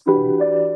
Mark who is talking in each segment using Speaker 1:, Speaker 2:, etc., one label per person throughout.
Speaker 1: Assalamualaikum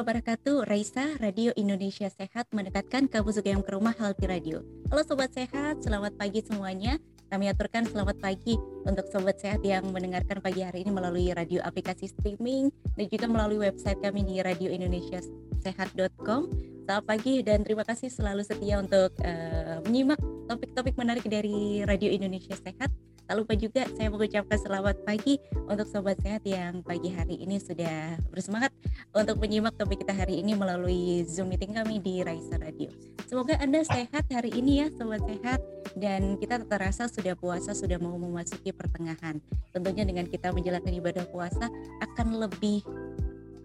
Speaker 1: warahmatullahi wabarakatuh. Raisa, Radio Indonesia Sehat mendekatkan kamu yang ke rumah Healthy Radio. Halo Sobat Sehat, selamat pagi semuanya. Kami aturkan selamat pagi untuk Sobat Sehat yang mendengarkan pagi hari ini melalui radio aplikasi streaming dan juga melalui website kami di radioindonesiasehat.com. Selamat pagi dan terima kasih selalu setia untuk uh, menyimak topik-topik menarik dari Radio Indonesia Sehat Tak lupa juga saya mengucapkan selamat pagi untuk sobat sehat yang pagi hari ini sudah bersemangat untuk menyimak topik kita hari ini melalui Zoom meeting kami di Raisa Radio. Semoga Anda sehat hari ini ya sobat sehat dan kita terasa sudah puasa sudah mau memasuki pertengahan. Tentunya dengan kita menjalankan ibadah puasa akan lebih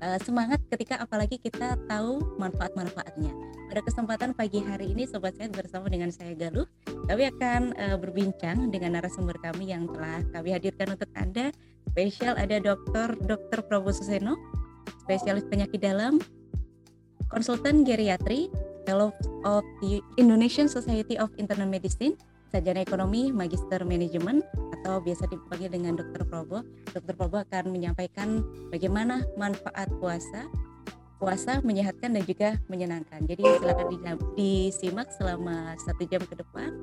Speaker 1: uh, semangat ketika apalagi kita tahu manfaat-manfaatnya. Pada kesempatan pagi hari ini Sobat Sehat bersama dengan saya Galuh kami akan uh, berbincang dengan narasumber kami yang telah kami hadirkan untuk Anda. Spesial ada Dr. Dr. Prabowo Suseno, spesialis penyakit dalam, konsultan geriatri, Fellow of the Indonesian Society of Internal Medicine, sarjana ekonomi, magister manajemen, atau biasa dipanggil dengan Dr. Probo. Dr. Probo akan menyampaikan bagaimana manfaat puasa puasa menyehatkan dan juga menyenangkan. Jadi silakan disimak selama satu jam ke depan.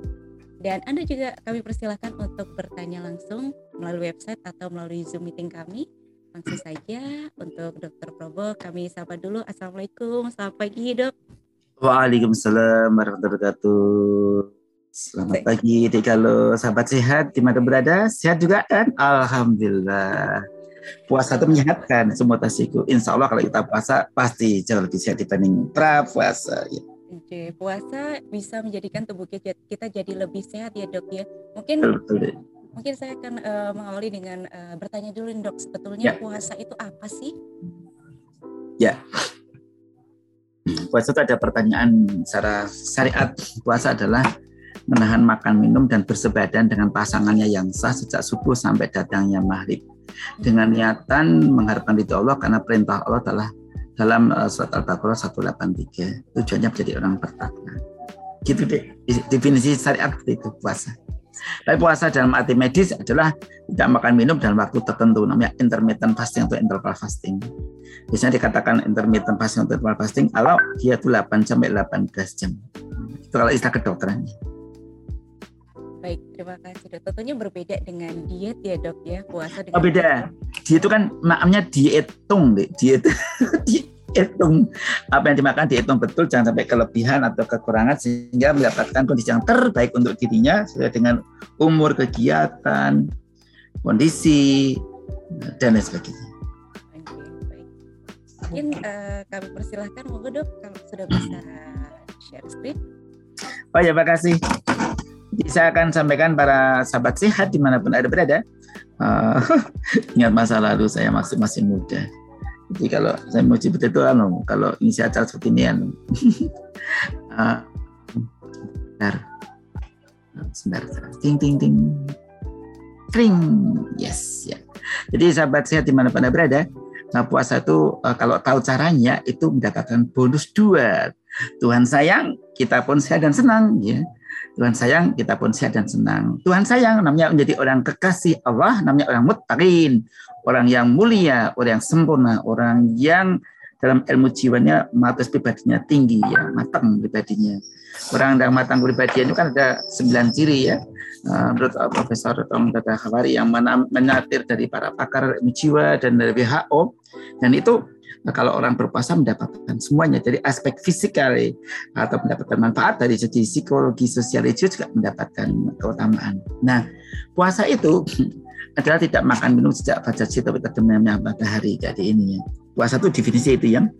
Speaker 1: Dan Anda juga kami persilahkan untuk bertanya langsung melalui website atau melalui Zoom meeting kami. Langsung saja untuk Dokter Probo kami sapa dulu. Assalamualaikum, selamat pagi dok.
Speaker 2: Waalaikumsalam warahmatullahi wabarakatuh. Selamat pagi, kalau sahabat sehat di mana berada, sehat juga kan? Alhamdulillah puasa itu menyehatkan semua tasiku. Insya Allah kalau kita puasa pasti jauh lebih sehat dibanding pra puasa. Ya.
Speaker 1: Oke, puasa bisa menjadikan tubuh kita jadi lebih sehat ya dok ya. Mungkin betul, betul. mungkin saya akan uh, mengawali dengan uh, bertanya dulu dok, sebetulnya ya. puasa itu apa sih?
Speaker 2: Ya, puasa itu ada pertanyaan secara syariat. Puasa adalah menahan makan minum dan bersebadan dengan pasangannya yang sah sejak subuh sampai datangnya maghrib dengan niatan mengharapkan ridho Allah karena perintah Allah adalah dalam uh, surat Al-Baqarah 183 tujuannya menjadi orang bertakwa. Gitu deh definisi syariat itu puasa. Tapi puasa dalam arti medis adalah tidak makan minum dalam waktu tertentu namanya intermittent fasting atau interval fasting. Biasanya dikatakan intermittent fasting atau interval fasting kalau dia itu 8 sampai 18 jam. Itu kalau istilah kedokterannya.
Speaker 1: Baik, terima kasih dok. Tentunya berbeda dengan diet ya dok ya puasa
Speaker 2: dengan. Oh beda. Diet itu kan maknanya dihitung deh. Diet dihitung apa yang dimakan dihitung betul jangan sampai kelebihan atau kekurangan sehingga mendapatkan kondisi yang terbaik untuk dirinya sesuai dengan umur kegiatan kondisi dan lain sebagainya.
Speaker 1: Mungkin uh, kami persilahkan monggo dok kalau sudah bisa share screen.
Speaker 2: Oh ya, makasih. Jadi saya akan sampaikan para sahabat sehat di mana pun ada berada. Uh, ingat masa lalu saya masih masih muda. Jadi kalau saya mau cerita itu anu, kalau ini saya acara seperti ini anu. uh, bentar. Sebentar, ting ting ting. Kring. Yes, ya. Jadi sahabat sehat di mana pun anda berada, nah puasa itu uh, kalau tahu caranya itu mendapatkan bonus dua. Tuhan sayang, kita pun sehat dan senang, ya Tuhan sayang, kita pun sehat dan senang. Tuhan sayang, namanya menjadi orang kekasih Allah, namanya orang muttaqin, orang yang mulia, orang yang sempurna, orang yang dalam ilmu jiwanya, matus pribadinya tinggi, ya, matang pribadinya. Orang yang matang pribadinya itu kan ada sembilan ciri ya. Eh, menurut Profesor Tong Tata Khawari yang menatir dari para pakar ilmu jiwa dan dari WHO, dan itu Nah, kalau orang berpuasa mendapatkan semuanya dari aspek fisikal atau mendapatkan manfaat dari segi psikologi sosial itu juga mendapatkan keutamaan. Nah, puasa itu adalah tidak makan minum sejak fajar sampai terbenamnya matahari. Jadi ini ya. Puasa itu definisi itu yang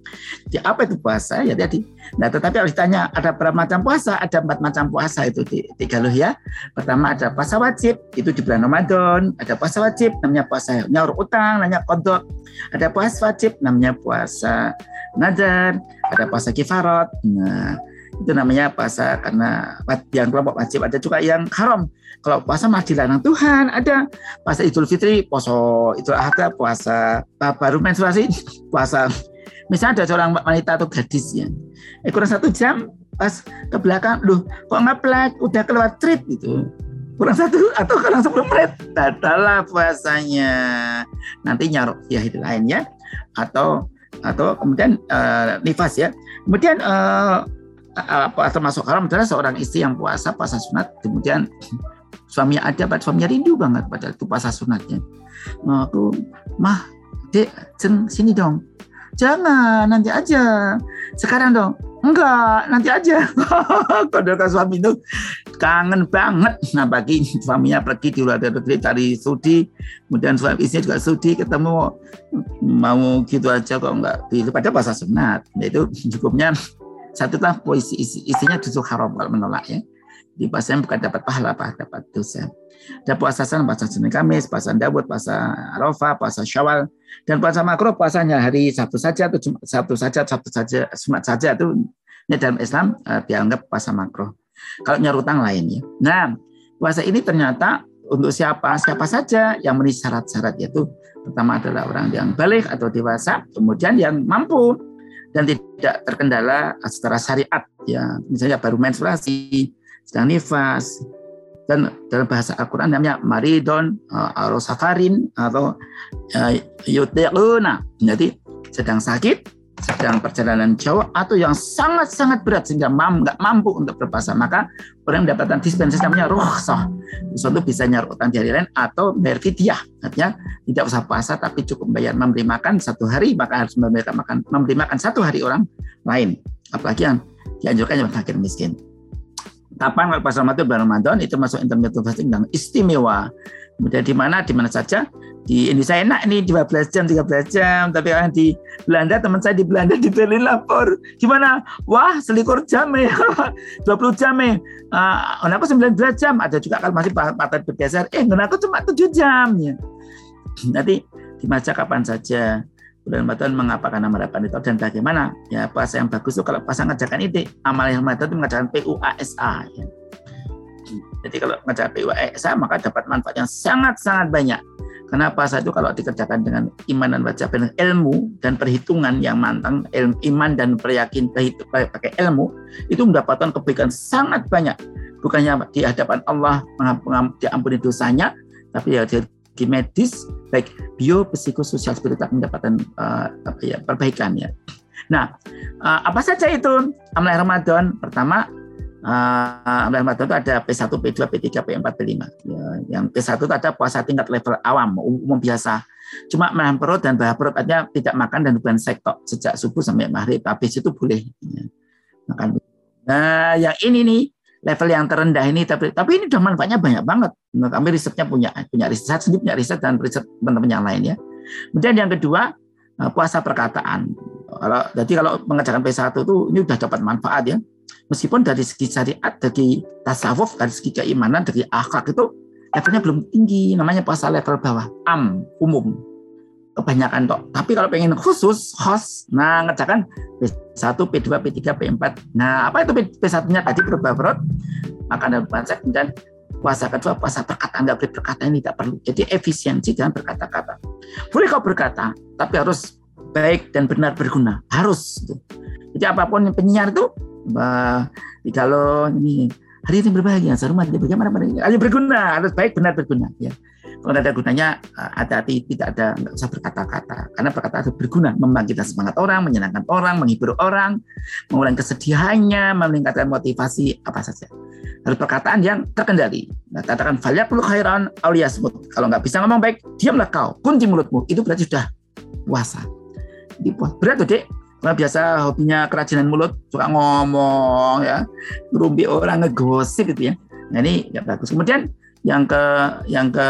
Speaker 2: di apa itu puasa ya tadi. Nah tetapi harus ditanya ada berapa macam puasa? Ada empat macam puasa itu di, di Galuh ya. Pertama ada puasa wajib itu di bulan Ramadan. Ada puasa wajib namanya puasa nyaur utang namanya kodok. Ada puasa wajib namanya puasa nadar. Ada puasa kifarat. Nah itu namanya puasa karena yang kelompok wajib. Ada juga yang haram. Kalau puasa masih dilarang Tuhan. Ada puasa Idul Fitri poso. Idul Adha puasa baru menstruasi puasa. Misalnya ada seorang wanita atau gadis ya eh, kurang satu jam pas ke belakang loh kok ngeplek? Udah keluar trip gitu. Kurang satu atau kurang sepuluh menit batallah puasanya. Nanti nyarok ya itu lainnya atau atau kemudian uh, nifas ya. Kemudian uh, apa termasuk haram adalah seorang istri yang puasa puasa sunat kemudian suaminya ada pada suaminya rindu banget pada itu puasa sunatnya. Nah, aku mah dek cen sini dong. Jangan nanti aja. Sekarang dong. Enggak nanti aja. Kalau suami itu kangen banget. Nah bagi suaminya pergi di luar negeri cari studi kemudian suami istrinya juga studi ketemu. Mau gitu aja kok enggak. Itu pada puasa sunat. Nah, itu cukupnya satu lah puisi isi, isinya justru haram kalau menolak ya. Di bukan dapat pahala, apa dapat dosa. Ada puasa Senin, puasa Senin Kamis, puasa Dawud, puasa Arafah, puasa Syawal, dan puasa makro puasanya hari Sabtu saja atau Sabtu saja, Sabtu saja, Jumat saja itu ini dalam Islam uh, dianggap puasa makro. Kalau nyarutang lain ya. Nah, puasa ini ternyata untuk siapa? Siapa saja yang memenuhi syarat-syarat yaitu pertama adalah orang yang balik atau dewasa, kemudian yang mampu dan tidak terkendala secara syariat ya. Misalnya baru menstruasi sedang nifas dan dalam bahasa Al-Quran namanya maridon uh, atau safarin atau uh, yutiquna jadi sedang sakit sedang perjalanan jauh atau yang sangat-sangat berat sehingga mam, nggak mampu untuk berpuasa maka orang mendapatkan dispensasi namanya rukhsah. Suatu bisa nyari utang di hari lain atau bayar fidyah. Artinya tidak usah puasa tapi cukup bayar memberi makan satu hari maka harus memberi makan memberi makan satu hari orang lain. Apalagi yang dianjurkan yang fakir miskin kapan kalau puasa Ramadan bulan Ramadan? Itu masuk intermittent fasting yang istimewa. Kemudian di mana? Di mana saja? Di Indonesia enak nih 12 jam 13 jam. Tapi kan di Belanda teman saya di Belanda di Berlin lapor. Gimana? Wah selikur jam ya 20 jam ya uh, aku 19 jam. Ada juga kalau masih patah bergeser. Eh aku cuma 7 jam ya nanti dibaca kapan saja Ramadan mengapa? Karena harapan itu dan bagaimana? Ya puasa yang bagus itu kalau pasang ngajakan ide amal yang Ramadan itu mengajarkan PUASA ya. jadi kalau mengajarkan PUASA maka dapat manfaat yang sangat-sangat banyak. Karena puasa itu kalau dikerjakan dengan iman dan baca dengan ilmu dan perhitungan yang mantang, ilmu, iman dan peryakin pakai ilmu, itu mendapatkan kebaikan sangat banyak. Bukannya di hadapan Allah diampuni dosanya, tapi ya di medis, baik bio, psikososial, spiritual mendapatkan uh, apa ya, perbaikan ya. Nah, uh, apa saja itu amalan Ramadan? Pertama, uh, Ramadan itu ada P1, P2, P3, P4, P5. Ya, yang P1 itu ada puasa tingkat level awam, umum biasa. Cuma menahan perut dan bahas perut aja tidak makan dan bukan sektok sejak subuh sampai maghrib. Habis itu boleh ya, makan. Nah, yang ini nih level yang terendah ini tapi tapi ini udah manfaatnya banyak banget. Nah, kami risetnya punya punya riset sendiri punya riset dan riset teman-teman yang lain ya. Kemudian yang kedua puasa perkataan. Jadi kalau mengerjakan P1 itu ini udah dapat manfaat ya meskipun dari segi syariat, dari tasawuf, dari segi keimanan, dari akhlak itu levelnya belum tinggi, namanya puasa level bawah, am, umum, kebanyakan toh. Tapi kalau pengen khusus, host, nah ngerjakan P1, P2, P3, P4. Nah, apa itu P1-nya tadi berubah perut, makan dan konsep, dan puasa kedua puasa perkataan nggak boleh berkata ini tidak perlu. Jadi efisiensi dengan berkata-kata boleh kau berkata tapi harus baik dan benar berguna. Harus jadi apa pun penyiar itu Bah, kalau ini hari ini berbahagia, serumah tidak bagaimana Hanya berguna, harus baik benar berguna ya. Kalau ada gunanya eh, hati-hati tidak ada nggak usah berkata-kata karena berkata itu berguna membangkitkan semangat orang, menyenangkan orang, menghibur orang, mengurangi kesedihannya, meningkatkan motivasi apa saja. Harus perkataan yang terkendali. Nah, katakan falyakul khairan semut. Kalau nggak bisa ngomong baik, diamlah kau, kunci mulutmu. Itu berarti sudah puasa. Di berat tuh Nah, biasa hobinya kerajinan mulut, suka ngomong ya, ngerumpi orang ngegosip gitu ya. Nah, ini ya bagus. Kemudian yang ke yang ke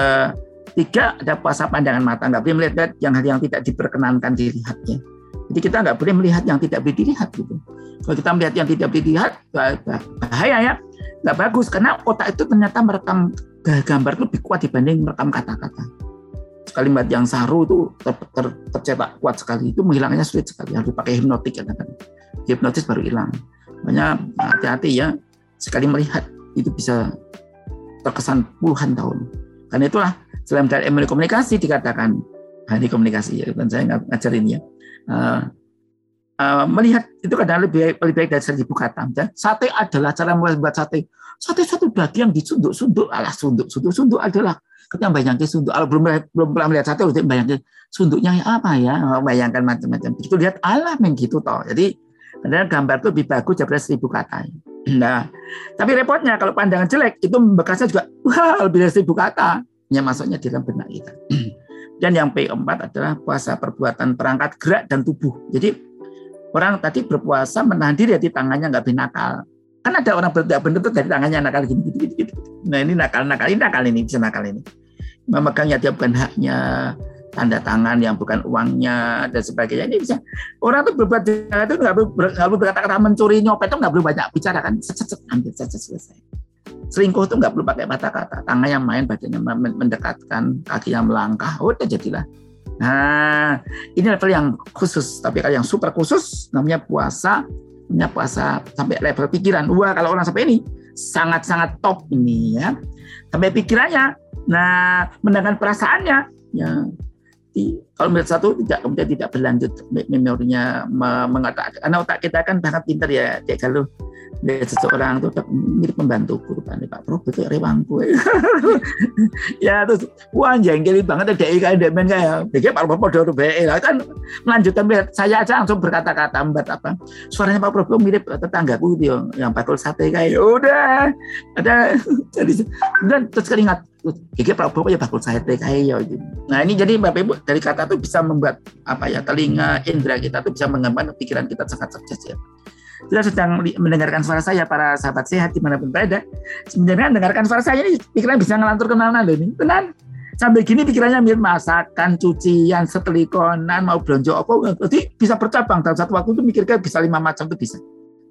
Speaker 2: Tiga, ada puasa pandangan mata, nggak boleh melihat yang yang tidak diperkenankan dilihatnya. Jadi kita nggak boleh melihat yang tidak boleh dilihat gitu. Kalau kita melihat yang tidak boleh dilihat, bahaya ya, nggak bagus karena otak itu ternyata merekam gambar lebih kuat dibanding merekam kata-kata. Kalimat yang saru itu ter, ter, tercetak kuat sekali, itu menghilangnya sulit sekali. Harus pakai hipnotik kan. Hipnotis baru hilang. Makanya hati-hati ya, sekali melihat itu bisa terkesan puluhan tahun. Karena itulah dalam dalam ilmu komunikasi dikatakan nah, ini komunikasi ya dan saya ngajarin ya uh, uh, melihat itu kadang lebih lebih baik dari seribu kata dan sate adalah cara membuat sate sate satu daging yang disunduk-sunduk alah sunduk sunduk sunduk adalah kita bayangkan sunduk kalau belum belum pernah melihat sate udah bayangkan sunduknya apa ya oh, bayangkan macam-macam itu lihat alah yang gitu toh jadi kadang gambar itu lebih bagus daripada seribu kata nah tapi repotnya kalau pandangan jelek itu bekasnya juga wah lebih dari seribu kata yang masuknya di dalam benak kita. Dan yang P4 adalah puasa perbuatan perangkat gerak dan tubuh. Jadi orang tadi berpuasa menahan diri di tangannya nggak binakal. Kan ada orang tidak benar tuh dari tangannya nakal gini, gini, gini, gini. Nah ini nakal, nakal ini nakal ini bisa nakal ini. Memegangnya dia bukan haknya, tanda tangan yang bukan uangnya dan sebagainya. Ini bisa orang tuh berbuat itu nggak perlu berkata-kata mencuri nyopet itu nggak perlu banyak bicara kan. Set, ambil set, selesai. Selingkuh itu nggak perlu pakai kata-kata. Tangannya main badannya mendekatkan kakinya melangkah udah jadilah. Nah ini level yang khusus tapi kalau yang super khusus namanya puasa namanya puasa sampai level pikiran. Wah kalau orang sampai ini sangat-sangat top ini ya. Sampai pikirannya nah mendengar perasaannya. Ya. Di, kalau melihat satu tidak kemudian tidak berlanjut memorinya mengatakan karena otak kita kan sangat pintar ya kayak kalau lihat seseorang itu mirip pembantu kan Pak Pro itu rewangku ya terus wah jengkel banget ada kayak demen kayak dia Pak Pro podo lah kan melanjutkan melihat saya aja langsung berkata-kata mbak apa suaranya Pak Pro mirip tetanggaku itu yang, yang bakul sate kayak. Ya udah ada jadi dan terus keringat Gigi Prabowo ya bakul sate kayak ya gitu. Nah ini jadi Bapak Ibu dari kata itu bisa membuat apa ya telinga indera kita tuh bisa mengembangkan pikiran kita sangat cerdas ya sudah sedang mendengarkan suara saya para sahabat sehat di mana pun berada. Sebenarnya mendengarkan suara saya ini pikiran bisa ngelantur ke mana loh ini. Tenan sambil gini pikirannya mirip masakan cucian setelikonan mau belanja apa jadi bisa bercabang. Dalam satu waktu itu mikirnya bisa lima macam itu bisa.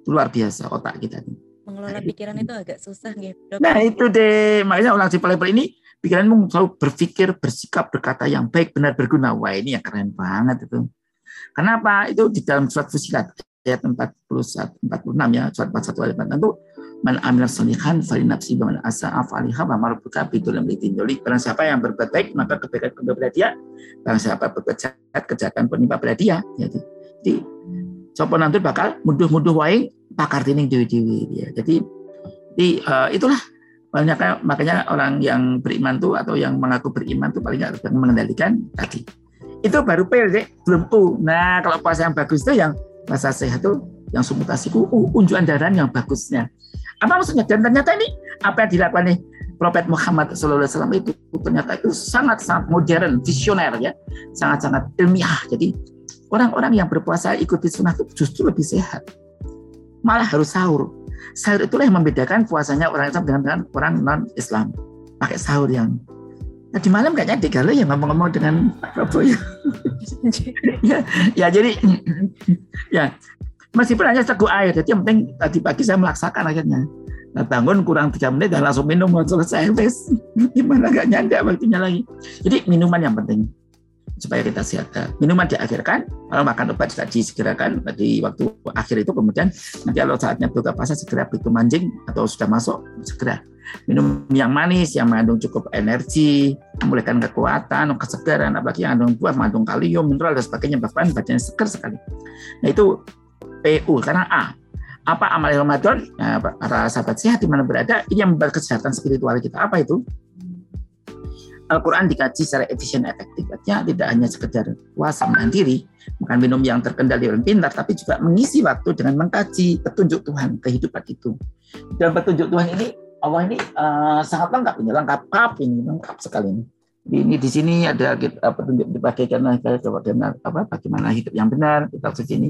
Speaker 2: Luar biasa otak kita ini.
Speaker 1: Mengelola nah, pikiran itu agak susah gitu
Speaker 2: nah itu deh. Makanya orang si level ini pikiranmu selalu berpikir bersikap berkata yang baik benar berguna. Wah ini yang keren banget itu. Kenapa? Itu di dalam surat fusilat ayat 41 46 ya surat 41 ayat 46 itu man amil salihan fali nafsi wa man asa'a faliha wa marbuka bidulam litinjoli barang siapa yang berbuat baik maka kebaikan kepada dia. Barang siapa berbuat jahat kejahatan menimpa pada dia. Ya, jadi sopo nanti bakal muduh-muduh wae pakar tining dewi-dewi ya. jadi di, uh, itulah. Banyak makanya orang yang beriman tuh atau yang mengaku beriman tuh paling nggak mengendalikan tadi. Itu baru P belum U nah kalau puasa yang bagus itu yang rasa sehat itu yang sumutasiku uh, unjukan darah yang bagusnya. Apa maksudnya? Dan ternyata ini apa yang dilakukan nih Prophet Muhammad SAW itu ternyata itu sangat-sangat modern, visioner ya, sangat-sangat ilmiah. Jadi orang-orang yang berpuasa ikuti sunnah itu justru lebih sehat. Malah harus sahur. Sahur itulah yang membedakan puasanya orang Islam dengan, dengan orang non-Islam. Pakai sahur yang Nah, di malam kayaknya Degalo ya ngomong-ngomong dengan Pak Prabowo ya. ya, ya jadi ya meskipun hanya segu air, jadi yang penting tadi pagi saya melaksakan akhirnya. Nah, bangun kurang tiga menit dan langsung minum selesai wes gimana gak nyanda waktunya lagi. Jadi minuman yang penting supaya kita sehat. Minuman diakhirkan, kalau makan obat tidak disegerakan di waktu akhir itu kemudian nanti kalau saatnya buka puasa segera begitu manjing atau sudah masuk segera minum yang manis yang mengandung cukup energi, memulihkan kekuatan, kesegaran, apalagi yang mengandung buah, mengandung kalium, mineral dan sebagainya, bahkan badannya segar sekali. Nah itu PU karena A. Apa amal Ramadan? Nah, para sahabat sehat di mana berada, ini yang membuat kesehatan spiritual kita. Apa itu? Al-Quran dikaji secara efisien efektif. Artinya tidak hanya sekedar puasa mandiri, makan minum yang terkendali dan pintar, tapi juga mengisi waktu dengan mengkaji petunjuk Tuhan kehidupan itu. Dan petunjuk Tuhan ini Allah ini uh, sangat lengkap ini, lengkap apa ini, lengkap sekali ini. Ini di sini ada apa tunjuk dipakai karena bagaimana apa bagaimana hidup yang benar kita di sini.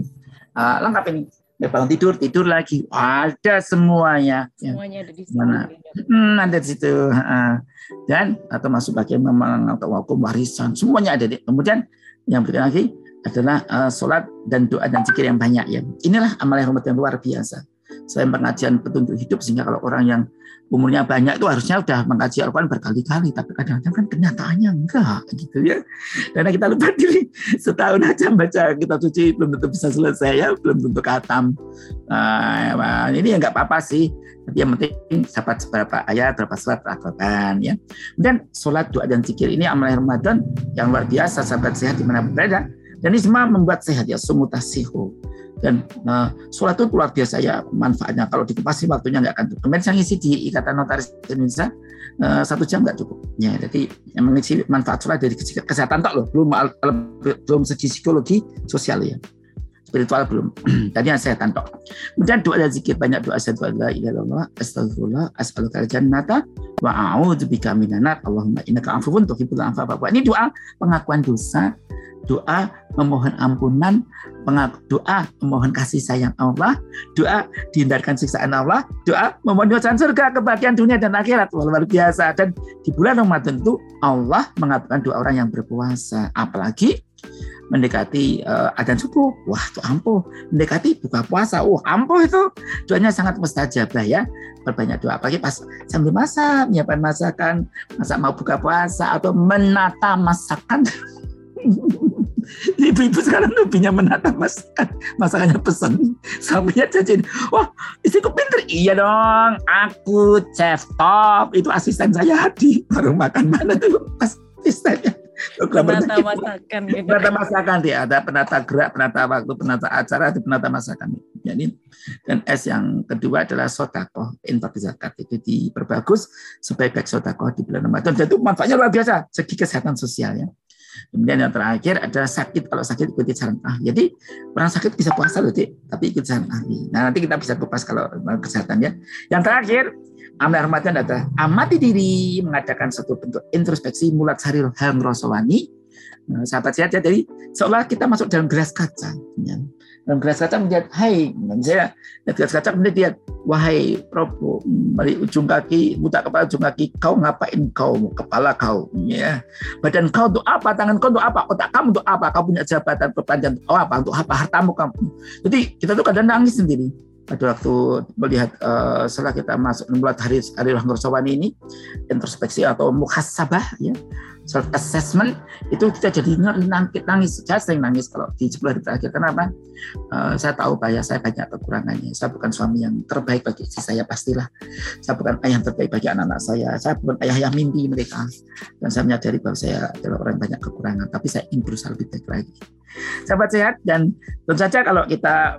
Speaker 2: Uh, lengkap ini. bangun tidur tidur lagi. Ada semuanya.
Speaker 1: Ya. semuanya ada di situ
Speaker 2: mana hmm, ada di situ dan atau masuk bagian memang atau hukum warisan semuanya ada di kemudian yang berikutnya lagi adalah uh, sholat dan doa dan zikir yang banyak ya. Inilah amal yang luar biasa. Selain pengajian petunjuk hidup sehingga kalau orang yang umurnya banyak itu harusnya udah mengkaji Al-Quran berkali-kali tapi kadang-kadang kan kenyataannya enggak gitu ya. Karena kita lupa diri setahun aja baca kita suci belum tentu bisa selesai ya belum tentu katam nah, ini ya nggak apa-apa sih. Tapi yang penting dapat beberapa ayat berapa surat Al-Quran ya. Dan sholat doa dan zikir ini amal Ramadan yang luar biasa sahabat sehat di mana berada dan ini semua membuat sehat ya sumutasihu dan uh, sholat itu luar biasa ya manfaatnya kalau dikepasi waktunya nggak akan cukup. Kemarin saya ngisi di Ikatan Notaris Indonesia uh, satu jam nggak cukup. Ya, jadi yang mengisi manfaat sholat dari kesehatan tak loh, belum belum segi psikologi sosial ya spiritual belum. Tadi yang saya tantok. Kemudian doa dan zikir banyak doa saya la ilaha illallah astagfirullah as'aluka jannata wa a'udzubika minan Allahumma innaka afuwun tuhibbul afwa Ini doa pengakuan dosa doa memohon ampunan, doa memohon kasih sayang Allah, doa dihindarkan siksaan Allah, doa memohon doa surga kebahagiaan dunia dan akhirat luar biasa. Dan di bulan Ramadan itu Allah mengabulkan doa orang yang berpuasa, apalagi mendekati uh, adzan subuh, wah itu ampuh. Mendekati buka puasa, wah ampuh itu. Doanya sangat mustajabah ya. Berbanyak doa, apalagi pas sambil masak, menyiapkan masakan, masak mau buka puasa atau menata masakan. Ibu-ibu sekarang lebihnya menata masakan, masakannya pesan. Sampai jajan, wah istriku pinter. Iya dong, aku chef top, itu asisten saya Hadi. Baru makan mana tuh pas asistennya.
Speaker 1: Penata masakan gitu.
Speaker 2: Penata masakan dia ada penata gerak, penata waktu, penata acara, itu penata masakan. Jadi dan S yang kedua adalah sotakoh infak zakat itu diperbagus supaya baik sotakoh di bulan Ramadan. Dan itu manfaatnya luar biasa segi kesehatan sosialnya. Kemudian yang terakhir adalah sakit. Kalau sakit ikuti saran ahli. Jadi orang sakit bisa puasa loh, tapi ikut saran ahli. Nah nanti kita bisa kupas kalau kesehatan ya. Yang terakhir amal Ramadan adalah amati diri, mengadakan satu bentuk introspeksi mulat saril hal rosowani. Nah, sahabat sehat ya, jadi seolah kita masuk dalam gelas kaca. Ya dalam gelas kaca melihat hai saya. Dan gelas kaca kemudian lihat wahai Prabu dari ujung kaki buta kepala ujung kaki kau ngapain kau kepala kau? Ya. Badan kau untuk apa? Tangan kau untuk apa? Otak kamu untuk apa? Kau punya jabatan perpanjang oh apa? Untuk apa? Hartamu kamu. Jadi kita tuh kadang nangis sendiri. Pada waktu melihat uh, setelah kita masuk membuat hari hari Rahman ini introspeksi atau muhasabah ya self assessment itu kita jadi nangis, nangis saya sering nangis kalau di sebelah terakhir. Kenapa uh, saya tahu bahwa saya banyak kekurangannya. Saya bukan suami yang terbaik bagi istri saya pastilah. Saya bukan ayah yang terbaik bagi anak-anak saya. Saya bukan ayah yang mimpi mereka. Dan saya menyadari bahwa saya adalah orang yang banyak kekurangan. Tapi saya ingin berusaha lebih baik lagi. Sahabat sehat dan tentu saja kalau kita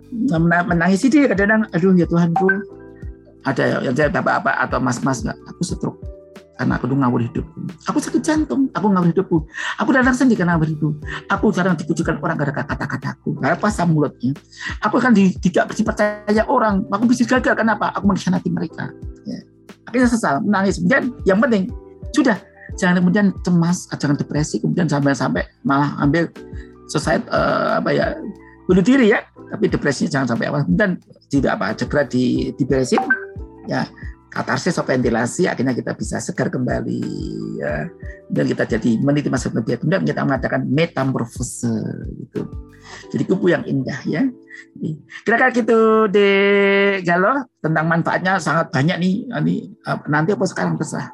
Speaker 2: menangis ini kadang-kadang aduh ya Tuhanku ada yang bapak-bapak atau mas-mas aku stroke karena aku tuh ngawur hidup. Aku sakit jantung, aku ngawur hidupku. Aku datang sendiri karena ngawur hidup. Aku jarang dikucurkan orang gara-gara kata-kataku, karena pasang mulutnya. Aku akan di, tidak dipercaya orang. Aku bisa gagal, kenapa? Aku mengkhianati mereka. Ya. Akhirnya sesal, menangis. Kemudian yang penting, sudah. Jangan kemudian cemas, jangan depresi, kemudian sampai-sampai malah ambil selesai uh, apa ya bunuh diri ya tapi depresinya jangan sampai awal dan tidak apa segera di diberesin ya katarsis atau ventilasi akhirnya kita bisa segar kembali ya. Dan kita jadi meniti masa lebih kemudian kita mengatakan metamorfose gitu. Jadi kupu yang indah ya. Kira-kira gitu de Galo tentang manfaatnya sangat banyak nih. Nanti apa sekarang terserah.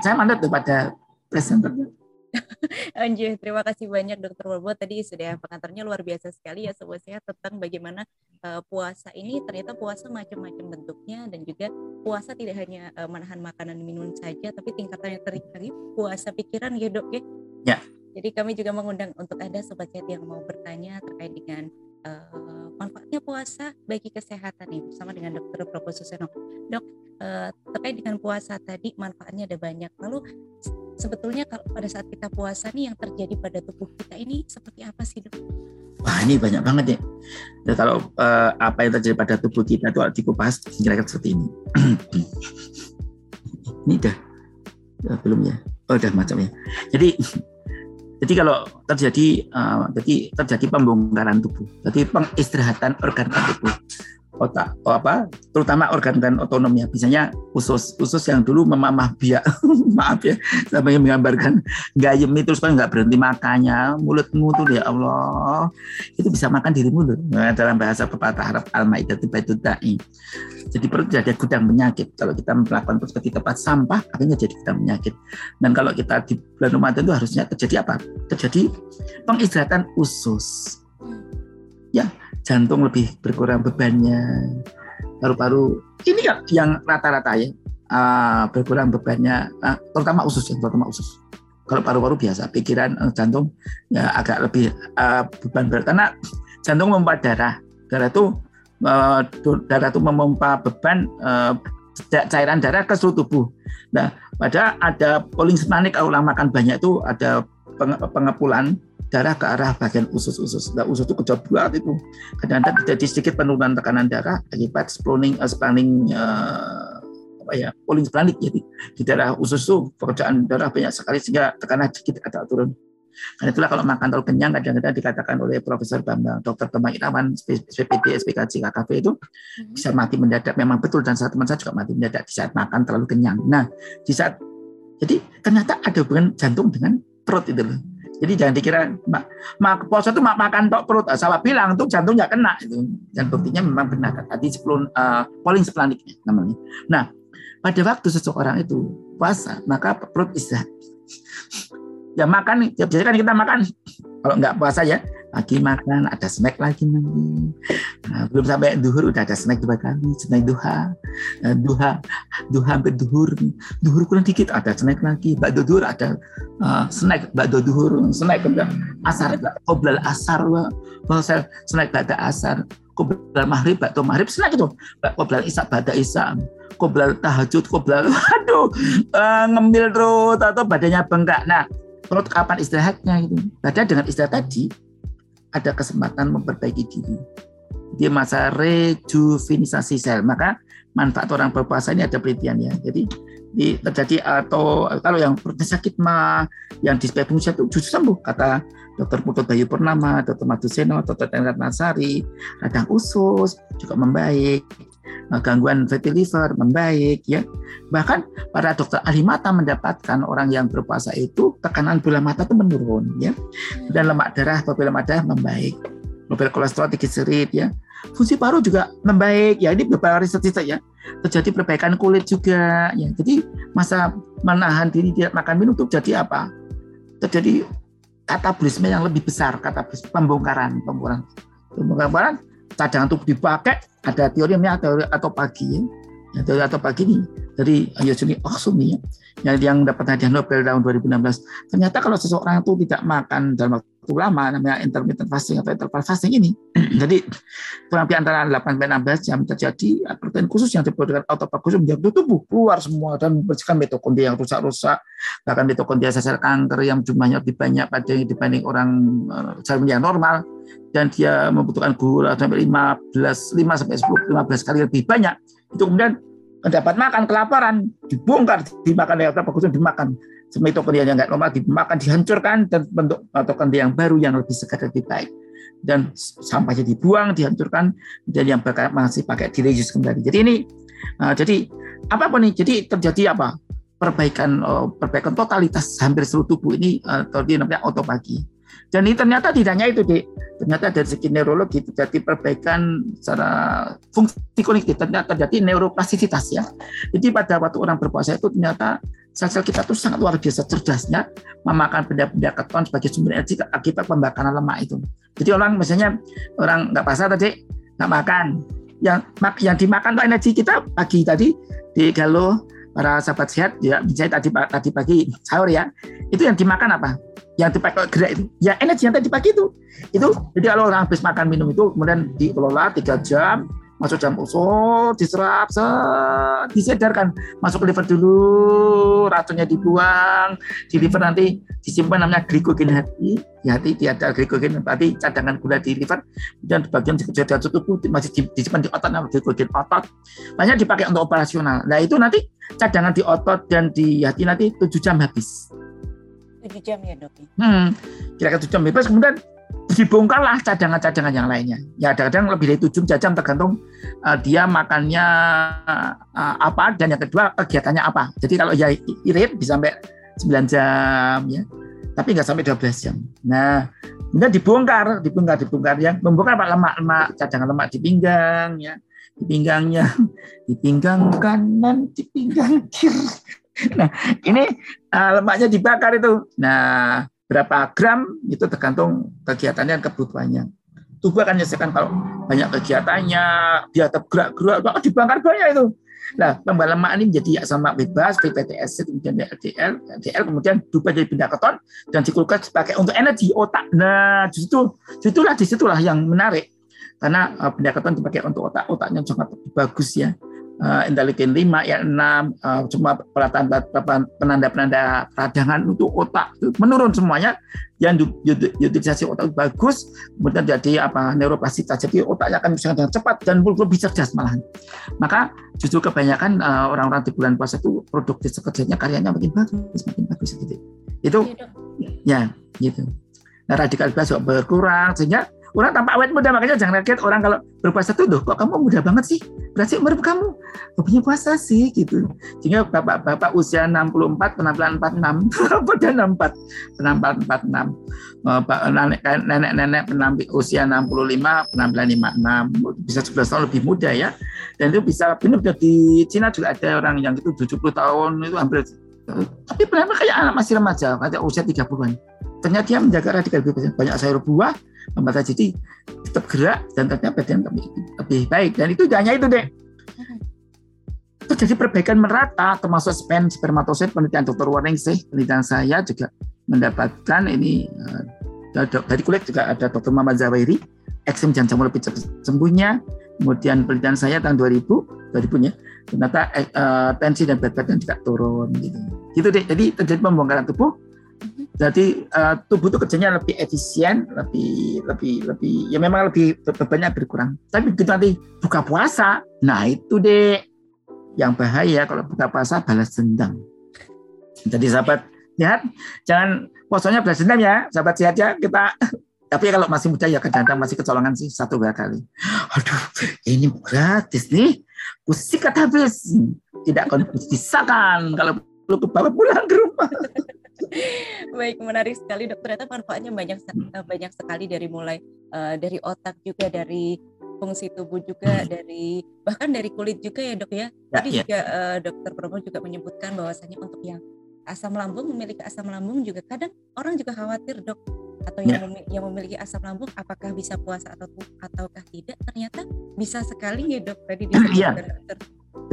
Speaker 2: Saya mandat kepada presenternya
Speaker 1: Anjir, terima kasih banyak Dokter Bobo tadi sudah pengantarnya luar biasa sekali ya sobat sehat tentang bagaimana uh, puasa ini ternyata puasa macam-macam bentuknya dan juga puasa tidak hanya uh, menahan makanan minum saja tapi tingkatannya terkali puasa pikiran ya dok ya.
Speaker 2: Ya.
Speaker 1: Jadi kami juga mengundang untuk ada sobat sehat yang mau bertanya terkait dengan uh, manfaatnya puasa bagi kesehatan nih bersama dengan Dokter Prabowo Suseno. Dok, uh, terkait dengan puasa tadi manfaatnya ada banyak. Lalu sebetulnya kalau pada saat kita puasa nih yang terjadi pada tubuh kita ini seperti apa sih dok?
Speaker 2: Wah ini banyak banget ya. Dan kalau uh, apa yang terjadi pada tubuh kita itu dikupas kira-kira seperti ini. ini dah, dah belum ya? Oh udah macamnya. Jadi jadi kalau terjadi uh, jadi terjadi pembongkaran tubuh, jadi pengistirahatan organ tubuh. Otak oh apa terutama organ dan otonom ya misalnya usus usus yang dulu memamah biak maaf ya sampai menggambarkan gayem itu supaya nggak berhenti makannya mulutmu tuh ya Allah. Itu bisa makan diri mulut nah, dalam bahasa pepatah Arab al-maidah itu da'i. Jadi perut jadi gudang penyakit. Kalau kita melakukan seperti tempat sampah akhirnya jadi gudang penyakit. Dan kalau kita di bulan Ramadan itu harusnya terjadi apa? Terjadi pengistirahatan usus. Ya jantung lebih berkurang bebannya. Paru-paru ini yang, yang rata-rata ya uh, berkurang bebannya uh, terutama usus ya terutama usus. Kalau paru-paru biasa pikiran uh, jantung ya agak lebih uh, beban berat. Karena jantung memompa darah. Darah itu uh, darah itu memompa beban uh, cairan darah ke seluruh tubuh. Nah pada ada polling splenic kalau makan banyak itu ada pengepulan darah ke arah bagian usus-usus. Nah, usus itu buat itu. Kadang-kadang terjadi sedikit penurunan tekanan darah akibat sploning, uh, splanning uh, apa ya, pooling splanik jadi di daerah usus itu pekerjaan darah banyak sekali sehingga tekanan sedikit agak turun. Karena itulah kalau makan terlalu kenyang kadang-kadang dikatakan oleh Profesor Bambang, Dokter Bambang Irawan, SPPD, SPKC, KKP itu hmm. bisa mati mendadak. Memang betul dan saat teman saya juga mati mendadak di saat makan terlalu kenyang. Nah, di saat jadi ternyata ada hubungan jantung dengan perut itu loh. Jadi jangan dikira mak, mak puasa itu mak makan tok perut. Ah, salah bilang tuh jantungnya kena itu. Dan buktinya memang benar tadi sebelum uh, polling splaniknya namanya. Nah, pada waktu seseorang itu puasa, maka perut istirahat. ya makan, ya biasanya kan kita makan kalau nggak puasa ya pagi makan ada snack lagi nanti nah, belum sampai duhur udah ada snack dua kali snack duha. Nah, duha duha sampai duhur. Duhur kurang dikit ada snack lagi. Bakdo duhur ada uh, snack bakdo duhur. Snack udah asar koblal asar saya snack bakda asar. Koblal maghrib bakdo maghrib snack itu. Koblal isak bakda isak. Koblal tahajud koblal aduh uh, ngemil terus atau badannya bengkak. Nah perut kapan istirahatnya gitu. Badan dengan istirahat tadi ada kesempatan memperbaiki diri. Dia masa rejuvenisasi sel. Maka manfaat orang berpuasa ini ada penelitian ya. Jadi di, terjadi atau kalau yang sakit mah yang di fungsi itu justru sembuh kata Dr. Putut Bayu Purnama, Dr. Maduseno, Dr. Tenrat Nasari, radang usus juga membaik, gangguan fatty liver membaik ya. Bahkan para dokter ahli mata mendapatkan orang yang berpuasa itu tekanan bola mata itu menurun ya. Dan lemak darah, profil lemak darah membaik. Profil kolesterol triglycerid ya. Fungsi paru juga membaik ya. Ini beberapa riset ya. Terjadi perbaikan kulit juga ya. Jadi masa menahan diri tidak makan minum itu jadi apa? Terjadi katabolisme yang lebih besar, katabolisme pembongkaran, pembongkaran. Pembongkaran cadangan tubuh dipakai ada teori namanya teori atau pagi ya. teori atau pagi ini dari Yosuni Oksumi ya, yang, yang dapat hadiah Nobel tahun 2016 ternyata kalau seseorang itu tidak makan dalam waktu lama namanya intermittent fasting atau interval fasting ini. Jadi kurang lebih antara 8 sampai 16 jam terjadi protein khusus yang diproduksi autofagus menjadi tubuh keluar semua dan membersihkan mitokondria yang rusak-rusak. Bahkan mitokondria sel kanker yang jumlahnya lebih banyak pada dibanding orang sel eh, yang normal. Dan dia membutuhkan gula sampai 15 5 sampai 10 15 kali lebih banyak. Itu kemudian mendapat makan kelaparan dibongkar dimakan yang bagus dimakan mitokondria yang nggak normal dimakan dihancurkan dan bentuk mitokondria yang baru yang lebih segar lebih baik dan sampahnya dibuang dihancurkan dan yang bakal masih pakai direuse kembali jadi ini uh, jadi apa apa nih jadi terjadi apa perbaikan uh, perbaikan totalitas hampir seluruh tubuh ini uh, namanya otopagi dan ini ternyata tidak hanya itu, Dek. Ternyata dari segi neurologi terjadi perbaikan secara fungsi kognitif, ternyata terjadi neuroplastisitas ya. Jadi pada waktu orang berpuasa itu ternyata sel-sel kita itu sangat luar biasa cerdasnya memakan benda-benda keton sebagai sumber energi akibat pembakaran lemak itu. Jadi orang misalnya orang nggak puasa tadi nggak makan, yang yang dimakan tuh energi kita pagi tadi di kalau para sahabat sehat ya misalnya tadi tadi pagi sahur ya itu yang dimakan apa? Yang dipakai gerak itu. Ya energi yang tadi pagi itu. Itu jadi kalau orang habis makan minum itu kemudian dikelola tiga jam masuk jam usul diserap set, disedarkan. Masuk ke liver dulu racunnya dibuang. Di liver nanti disimpan namanya glikogen hati. Di hati tiada glikogen berarti cadangan gula di liver. Dan di bagian kejadian tubuh masih disimpan di otot namanya glikogen otot. Banyak dipakai untuk operasional. Nah itu nanti cadangan di otot dan di hati nanti tujuh jam habis.
Speaker 1: 7 jam ya dok
Speaker 2: ya? Hmm, kira-kira 7 jam bebas kemudian dibongkarlah cadangan-cadangan yang lainnya. Ya kadang-kadang lebih dari tujuh jam tergantung uh, dia makannya uh, apa dan yang kedua kegiatannya apa. Jadi kalau ya irit bisa sampai 9 jam ya. Tapi nggak sampai 12 jam. Nah, kemudian dibongkar, dibongkar, dibongkar ya. Membongkar apa lemak-lemak, cadangan lemak di pinggang ya. Di pinggangnya, di pinggang kanan, di pinggang kiri. Nah, ini uh, lemaknya dibakar itu. Nah, berapa gram itu tergantung kegiatannya dan kebutuhannya. Tubuh akan menyelesaikan kalau banyak kegiatannya, dia tergerak-gerak, oh, dibakar banyak itu. Nah, pembalaman lemak ini menjadi lemak bebas, PPTS, kemudian LDL, LDL, kemudian berubah jadi benda keton, dan dikulkas sebagai untuk energi otak. Nah, justru di situlah di situlah yang menarik karena uh, benda keton dipakai untuk otak, otaknya sangat bagus ya uh, interleukin 5 ya 6 uh, cuma penanda-penanda radangan untuk otak itu menurun semuanya. Yang utilisasi otak bagus kemudian jadi apa neuroplasitas jadi otaknya akan bisa dengan cepat dan lebih cerdas malahan. Maka justru kebanyakan uh, orang-orang di bulan puasa itu produktif kerjanya karyanya makin bagus makin bagus gitu itu? Iya, ya gitu. Nah radikal juga berkurang sehingga orang tampak awet muda makanya jangan kaget orang kalau berpuasa tuh kok kamu muda banget sih berarti umur kamu punya puasa sih gitu. Sehingga bapak-bapak usia 64 penampilan 46 pada 64 penampilan 46 nenek-nenek penampilan usia 65 penampilan 56 bisa 11 tahun lebih muda ya. Dan itu bisa benar-benar di Cina juga ada orang yang itu 70 tahun itu hampir tapi penampilan kayak anak masih remaja kayak usia 30-an ternyata dia menjaga radikal bebas. Banyak sayur buah membatasi jadi tetap gerak dan ternyata badan lebih, lebih baik. Dan itu hanya itu deh terjadi perbaikan merata termasuk sperm spermatosit penelitian dokter Warning sih. Penelitian saya juga mendapatkan ini uh, dari kulit juga ada dokter Muhammad Zawairi eksim jantung lebih cepat sembuhnya. Kemudian penelitian saya tahun 2000 2000 nya ternyata uh, tensi dan berat badan juga turun gitu. Gitu deh jadi terjadi pembongkaran tubuh jadi uh, tubuh itu kerjanya lebih efisien, lebih lebih lebih ya memang lebih bebannya berkurang. Tapi begitu nanti buka puasa, nah itu deh yang bahaya kalau buka puasa balas dendam. Jadi sahabat sehat, jangan puasanya balas dendam ya, sahabat sehat ya kita. Tapi kalau masih muda ya kadang-kadang masih kecolongan sih satu dua kali. Aduh, ini gratis nih, kusikat habis. Tidak akan kalau perlu ke bawah pulang ke rumah.
Speaker 1: Baik, menarik sekali dok. Ternyata manfaatnya banyak eh, banyak sekali dari mulai uh, dari otak juga dari fungsi tubuh juga hmm. dari bahkan dari kulit juga ya dok ya. ya Tadi ya, juga uh, dokter Promo juga menyebutkan bahwasanya untuk yang asam lambung memiliki asam lambung juga kadang orang juga khawatir dok atau yang, ya. memiliki, yang memiliki asam lambung apakah bisa puasa atau ataukah tidak ternyata bisa sekali ya dok tadi disebutkan
Speaker 2: ya. dokter.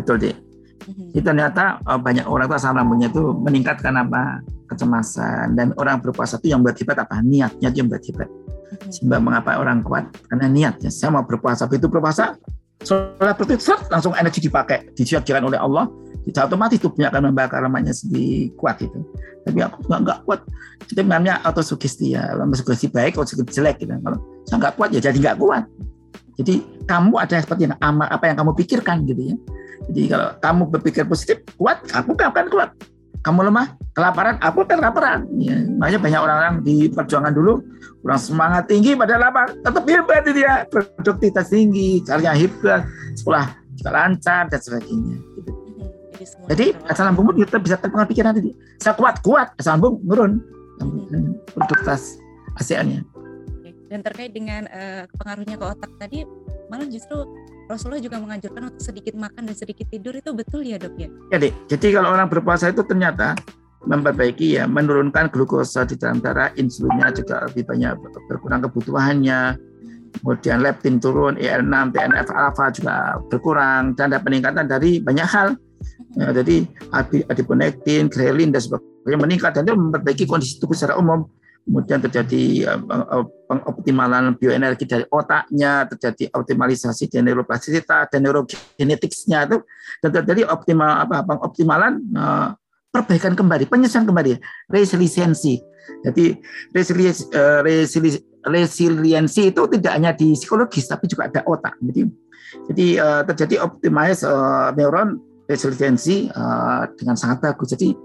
Speaker 2: Betul deh hmm Itu ternyata banyak orang tuh asam lambungnya itu meningkatkan apa kecemasan. Dan orang berpuasa itu yang buat hebat apa? Niatnya itu yang buat hebat. Mm-hmm. Sehingga mengapa orang kuat? Karena niatnya saya mau berpuasa. Itu berpuasa setelah berarti langsung energi dipakai disiapkan oleh Allah. Tidak otomatis tubuhnya akan membakar lemaknya sendiri kuat itu tapi aku nggak nggak kuat. Itu namanya autosugesti ya. Sugesti baik atau sugesti jelek gitu. Kalau saya nggak kuat ya jadi nggak kuat jadi kamu ada seperti yang apa yang kamu pikirkan gitu ya jadi kalau kamu berpikir positif, kuat, aku akan kuat. Kamu lemah, kelaparan, aku akan kelaparan. Ya, makanya banyak orang-orang di perjuangan dulu, kurang semangat tinggi pada lapar, tetap hebat dia, produktivitas tinggi, caranya hebat, sekolah juga lancar dan sebagainya. Gitu. Jadi asal lambungmu kita bisa terpengaruh pikiran tadi. Saya kuat, kuat, asal lambung menurun. Produktivitas ASEAN-nya.
Speaker 1: Dan terkait dengan uh, pengaruhnya ke otak tadi, malah justru Rasulullah juga menganjurkan untuk sedikit makan dan sedikit tidur itu betul ya dok ya?
Speaker 2: Ya jadi kalau orang berpuasa itu ternyata memperbaiki ya menurunkan glukosa di dalam darah, insulinnya juga lebih banyak berkurang kebutuhannya, kemudian leptin turun, IL6, TNF alpha juga berkurang dan ada peningkatan dari banyak hal. Ya, jadi adiponektin, grelin dan sebagainya meningkat dan itu memperbaiki kondisi tubuh secara umum kemudian terjadi uh, pengoptimalan bioenergi dari otaknya, terjadi optimalisasi dan neuroplastisitas dan neurogenetiknya itu dan terjadi optimal apa pengoptimalan uh, perbaikan kembali, penyelesaian kembali, resiliensi. Jadi resiliensi, uh, resiliensi itu tidak hanya di psikologis tapi juga ada otak. Jadi jadi terjadi optimize neuron resiliensi dengan sangat bagus. Jadi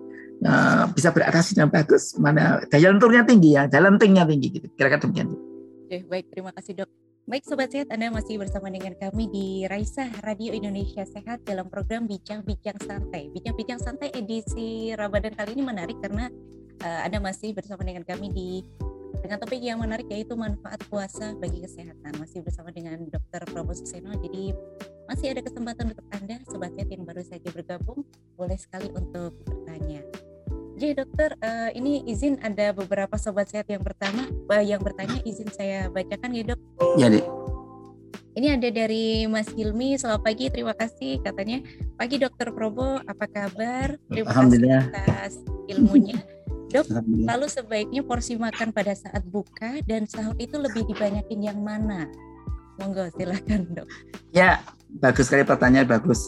Speaker 2: uh, bisa beradaptasi dengan bagus mana daya lenturnya tinggi ya daya lentingnya tinggi gitu kira-kira demikian
Speaker 1: Oke, baik terima kasih dok. Baik Sobat Sehat, Anda masih bersama dengan kami di Raisa Radio Indonesia Sehat dalam program Bincang-Bincang Santai. Bincang-Bincang Santai edisi Ramadan kali ini menarik karena uh, Anda masih bersama dengan kami di dengan topik yang menarik yaitu manfaat puasa bagi kesehatan. Masih bersama dengan Dr. Prabowo Suseno. Jadi masih ada kesempatan untuk Anda Sobat Sehat yang baru saja bergabung, boleh sekali untuk bertanya. Jadi dokter, uh, ini izin ada beberapa sobat sehat yang pertama uh, yang bertanya izin saya bacakan ya dok.
Speaker 2: Ya dek.
Speaker 1: Ini ada dari Mas Hilmi, selamat pagi, terima kasih katanya. Pagi dokter Probo, apa kabar? Terima kasih atas ilmunya. Dok, lalu sebaiknya porsi makan pada saat buka dan sahur itu lebih dibanyakin yang mana? Monggo silahkan dok.
Speaker 2: Ya, bagus sekali pertanyaan bagus.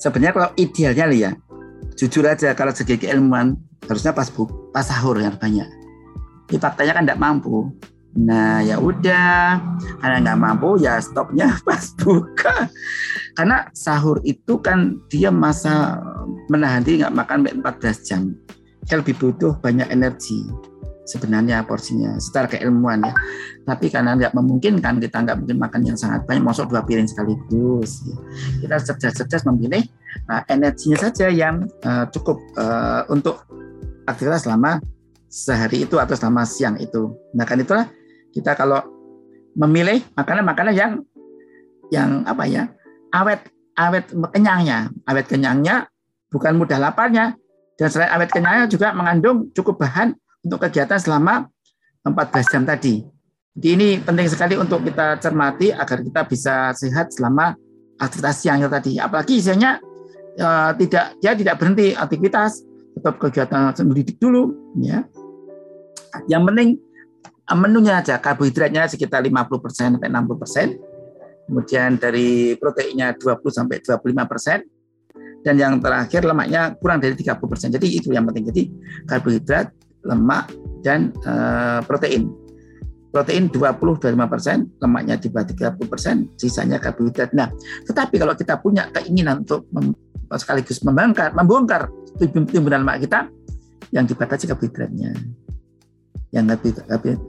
Speaker 2: Sebenarnya kalau idealnya ya, jujur aja kalau segi keilmuan harusnya pas bu pas sahur yang banyak di faktanya kan tidak mampu nah ya udah karena nggak mampu ya stopnya pas buka karena sahur itu kan dia masa menahan diri nggak makan 14 jam dia lebih butuh banyak energi sebenarnya porsinya secara keilmuan ya tapi karena nggak memungkinkan kita nggak mungkin makan yang sangat banyak masuk dua piring sekaligus ya. kita cerdas-cerdas memilih uh, energinya saja yang uh, cukup uh, untuk aktivitas selama sehari itu atau selama siang itu. Nah kan itulah kita kalau memilih makanan-makanan yang yang apa ya awet awet kenyangnya, awet kenyangnya bukan mudah laparnya dan selain awet kenyangnya juga mengandung cukup bahan untuk kegiatan selama 14 jam tadi. Jadi ini penting sekali untuk kita cermati agar kita bisa sehat selama aktivitas siangnya tadi. Apalagi isinya uh, tidak dia tidak berhenti aktivitas tetap kegiatan mendidik dulu ya yang penting eh, menunya aja karbohidratnya sekitar 50% sampai 60%. Kemudian dari proteinnya 20 sampai 25%. Dan yang terakhir lemaknya kurang dari 30%. Jadi itu yang penting. Jadi karbohidrat, lemak dan uh, protein. Protein 20-25%, lemaknya di bawah 30%, sisanya karbohidrat. Nah, tetapi kalau kita punya keinginan untuk sekaligus membongkar, membongkar timbunan lemak kita yang dibatasi karbohidratnya. Yang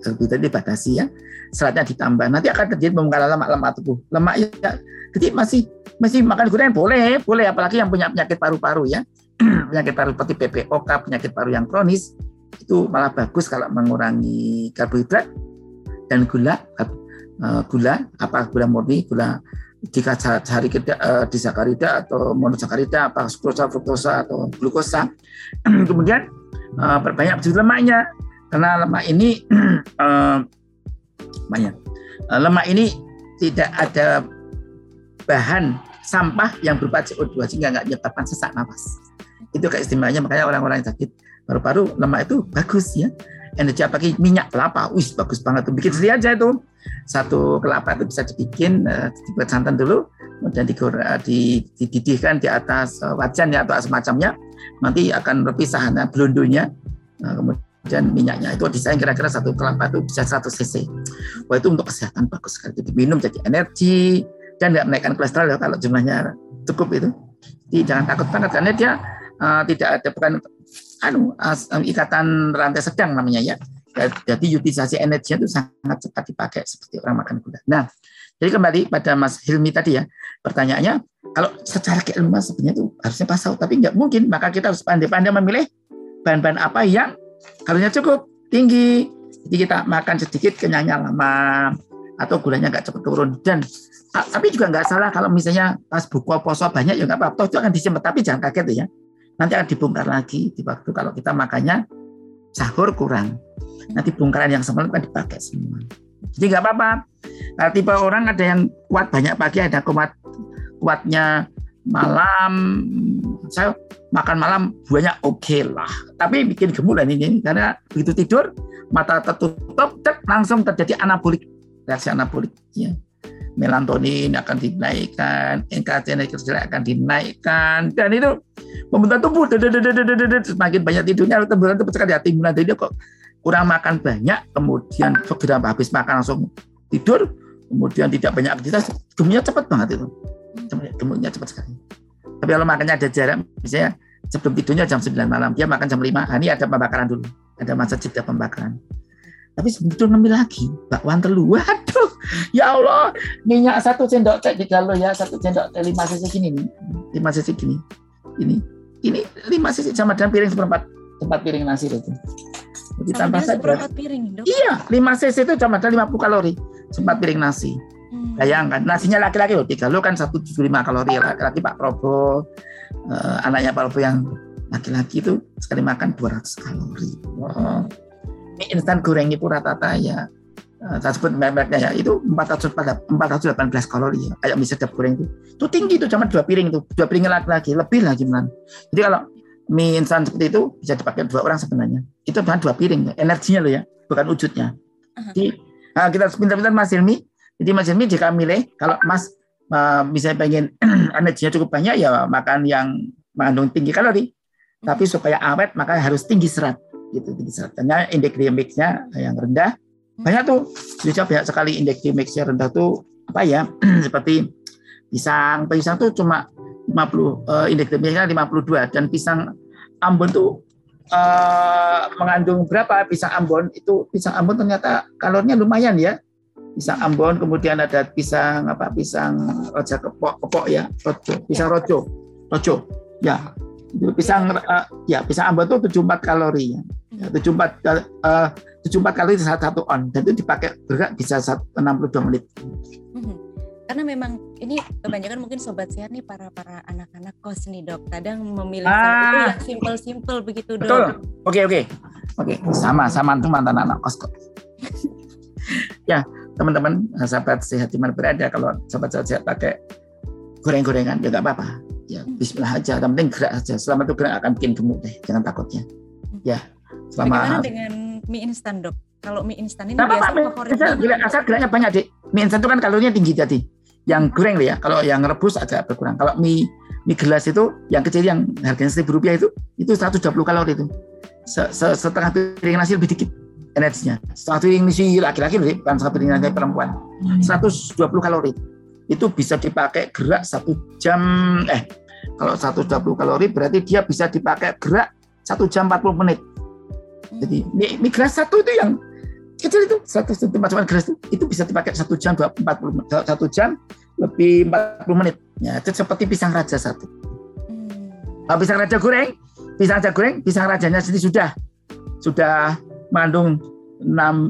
Speaker 2: karbohidrat dibatasi ya, seratnya ditambah. Nanti akan terjadi pembongkaran lemak-lemak tubuh. Lemak ya, jadi masih masih makan gula boleh, boleh. Apalagi yang punya penyakit paru-paru ya. penyakit paru seperti PPOK, penyakit paru yang kronis itu malah bagus kalau mengurangi karbohidrat dan gula eh, gula apa gula murni, gula jika sehari kita uh, disakarida atau monosakarida apa sukrosa fruktosa atau glukosa. Kemudian uh, perbanyak jenis lemaknya. Karena lemak ini uh, banyak. Uh, lemak ini tidak ada bahan sampah yang berupa CO2 sehingga nggak menyebabkan sesak nafas itu keistimewaannya makanya orang-orang yang sakit paru-paru lemak itu bagus ya. Energi apalagi minyak kelapa, wih bagus banget tuh. Bikin sendiri aja itu. Satu kelapa itu bisa dibikin uh, dibuat santan dulu kemudian uh, dididihkan di atas uh, wajan ya atau semacamnya. Nanti akan berpisah nah, blondonya nah, kemudian minyaknya itu desain kira-kira satu kelapa itu bisa 100 cc. Wah itu untuk kesehatan bagus sekali. Jadi minum jadi energi dan nggak menaikkan kolesterol ya kalau jumlahnya cukup itu jadi jangan takut banget karena dia uh, tidak ada bukan anu ikatan rantai sedang namanya ya. Jadi utilisasi energinya itu sangat cepat dipakai seperti orang makan gula. Nah, jadi kembali pada Mas Hilmi tadi ya, pertanyaannya kalau secara keilmuan sebenarnya itu harusnya pasal, tapi nggak mungkin. Maka kita harus pandai-pandai memilih bahan-bahan apa yang kalorinya cukup tinggi. Jadi kita makan sedikit kenyangnya lama atau gulanya nggak cepat turun dan tapi juga nggak salah kalau misalnya pas buka puasa banyak ya nggak apa-apa itu akan disimpan tapi jangan kaget ya nanti akan dibongkar lagi di waktu kalau kita makannya sahur kurang. Nanti bongkaran yang semalam kan dipakai semua. Jadi nggak apa-apa. Kalau tipe orang ada yang kuat banyak pagi, ada kuat kuatnya malam. Saya makan malam banyak oke okay lah. Tapi bikin gemulan ini karena begitu tidur mata tertutup, langsung terjadi anabolik reaksi anabolik. Ya melatonin akan dinaikkan, NKT akan dinaikkan, dan itu membentuk tubuh. Semakin banyak tidurnya, timbunan itu sekali timbunan dia kok kurang makan banyak, kemudian segera habis makan langsung tidur, kemudian tidak banyak aktivitas, gemuknya cepat banget itu. Gemuknya cepat sekali. Tapi kalau makannya ada jarak, misalnya sebelum tidurnya jam 9 malam, dia makan jam 5, nah, ini ada pembakaran dulu. Ada masa jeda pembakaran. Tapi sebegitu ngambil lagi bakwan telu. Waduh ya Allah. Minyak satu sendok teh di kalau ya satu sendok teh lima cc gini nih. Lima cc gini. Ini ini lima cc sama dengan piring seperempat. Tempat piring nasi itu.
Speaker 1: Jadi tambah saja. piring dok.
Speaker 2: Iya lima cc itu cuma ada 50 kalori. Sempat piring nasi. Hmm. bayangkan nasinya laki-laki loh. Tiga lo kan satu lima kalori. Laki-laki Pak Probo uh, anaknya Pak Probo yang laki-laki itu sekali makan 200 kalori. Wow. Mie instan goreng itu rata-rata ya. Eh, saya sebut mereknya ya itu 400 418 kalori ya kayak mie sedap goreng itu. Itu tinggi itu cuma dua piring itu dua piring lagi lebih lagi man jadi kalau mie instan seperti itu bisa dipakai dua orang sebenarnya. Itu cuma dua piring energinya loh ya bukan wujudnya. Jadi nah, kita pintar-pintar Mas Ilmi jadi Mas Ilmi jika milih kalau Mas uh, misalnya pengen energinya cukup banyak ya makan yang mengandung tinggi kalori. Tapi supaya awet maka harus tinggi serat gitu serat karena indeks glikemiknya yang rendah. Banyak tuh bisa banyak sekali indeks glikemiknya rendah tuh apa ya seperti pisang. Pisang tuh cuma 50 uh, indeks glikemiknya 52 dan pisang Ambon tuh uh, mengandung berapa? Pisang Ambon itu pisang Ambon ternyata kalorinya lumayan ya. Pisang Ambon kemudian ada pisang apa pisang roja kepok kepok ya rojo pisang rojo rojo. Ya pisang uh, ya pisang ambon itu 74 kalori ya. 74 uh, 74 kalori satu satu on dan itu dipakai berat bisa 62 menit.
Speaker 1: Hmm. Karena memang ini kebanyakan mungkin sobat sehat nih para para anak-anak kos nih dok. Kadang memilih ah, yang simple-simple begitu dok. Betul.
Speaker 2: Oke oke oke sama sama tuh mantan anak kos kok. ya teman-teman sahabat sehat di mana berada kalau sahabat sehat pakai goreng-gorengan ya nggak apa-apa ya Bismillah aja yang penting gerak aja selama itu gerak akan bikin gemuk deh jangan takutnya ya
Speaker 1: selama Bagaimana dengan mie instan dok? Kalau mie instan ini biasa
Speaker 2: favorit gerak, asal geraknya banyak deh mie instan itu kan kalorinya tinggi jadi yang goreng ya kalau yang rebus agak berkurang. Kalau mie mie gelas itu yang kecil yang harganya seribu rupiah itu itu 120 kalori itu. Setengah piring nasi lebih dikit energinya setengah piring nasi laki-laki bukan setengah piring nasi perempuan. 120 hmm. kalori. Itu bisa dipakai gerak satu jam eh kalau 120 kalori berarti dia bisa dipakai gerak satu jam 40 menit jadi mie, mie gelas satu itu yang kecil itu satu macam gelas itu, itu bisa dipakai satu jam 40 satu jam lebih 40 menit. Ya itu seperti pisang raja satu. Hmm. kalau pisang raja goreng pisang raja goreng pisang rajanya sendiri sudah. Sudah mengandung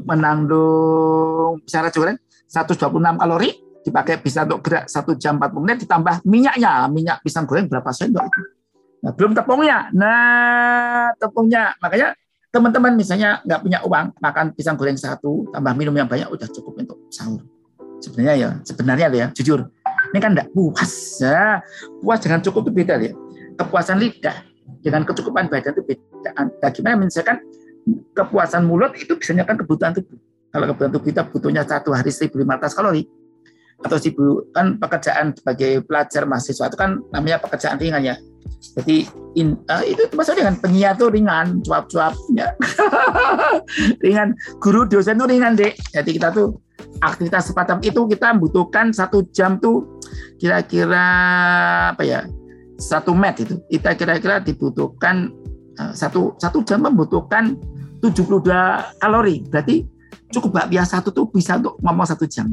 Speaker 2: mengandung pisang raja goreng 126 kalori dipakai bisa untuk gerak satu jam 40 menit ditambah minyaknya. Minyak pisang goreng berapa sendok itu? Nah belum tepungnya. Nah tepungnya. Makanya teman-teman misalnya nggak punya uang makan pisang goreng satu tambah minum yang banyak udah cukup untuk sahur. Sebenarnya ya sebenarnya ya jujur. Ini kan nggak puas ya. Puas dengan cukup itu beda ya. Kepuasan lidah dengan kecukupan badan itu beda. Bagaimana misalkan kepuasan mulut itu biasanya kan kebutuhan tubuh. Kalau kebutuhan tubuh kita butuhnya satu hari 1500 kalori atau sibuk kan pekerjaan sebagai pelajar mahasiswa itu kan namanya pekerjaan ringan ya. Jadi in, uh, itu maksudnya dengan penyiar tuh ringan, cuap-cuap ya. ringan, guru dosen tuh ringan deh. Jadi kita tuh aktivitas semacam itu kita membutuhkan satu jam tuh kira-kira apa ya satu met itu kita kira-kira dibutuhkan uh, satu satu jam membutuhkan 72 kalori berarti cukup bakpia satu tuh bisa untuk ngomong satu jam.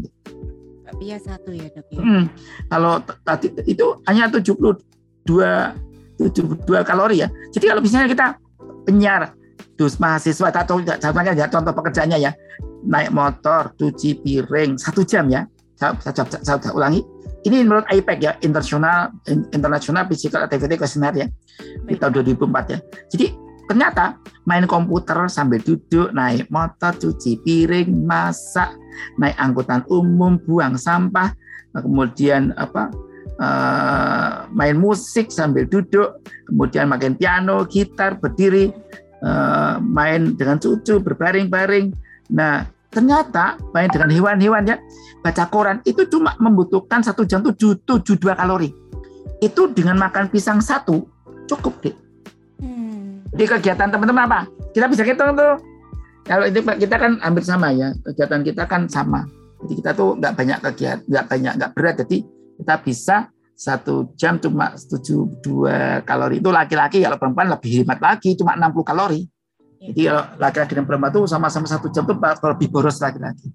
Speaker 1: Iya satu ya dok ya.
Speaker 2: Hmm, kalau tadi itu hanya 72 72 kalori ya. Jadi kalau misalnya kita penyiar dus mahasiswa atau contohnya ya contoh pekerjaannya ya. Naik motor cuci piring satu jam ya. Saya, saya, saya, saya, saya ulangi. Ini menurut IPAC ya International International Physical Activity Questionnaire ya di tahun 2004 ya. Jadi Ternyata main komputer sambil duduk, naik motor, cuci piring, masak, naik angkutan umum, buang sampah, kemudian apa uh, main musik sambil duduk, kemudian main piano, gitar, berdiri, uh, main dengan cucu, berbaring-baring. Nah, ternyata main dengan hewan-hewan ya, baca koran itu cuma membutuhkan satu jam tujuh tujuh dua kalori. Itu dengan makan pisang satu cukup deh di kegiatan teman-teman apa? Kita bisa hitung tuh. Kalau itu kita kan hampir sama ya, kegiatan kita kan sama. Jadi kita tuh nggak banyak kegiatan, nggak banyak, nggak berat. Jadi kita bisa satu jam cuma 72 kalori itu laki-laki kalau perempuan lebih hemat lagi cuma 60 kalori Ya. Jadi kalau laki-laki dan perempuan itu sama-sama satu jam tuh lebih boros laki-laki.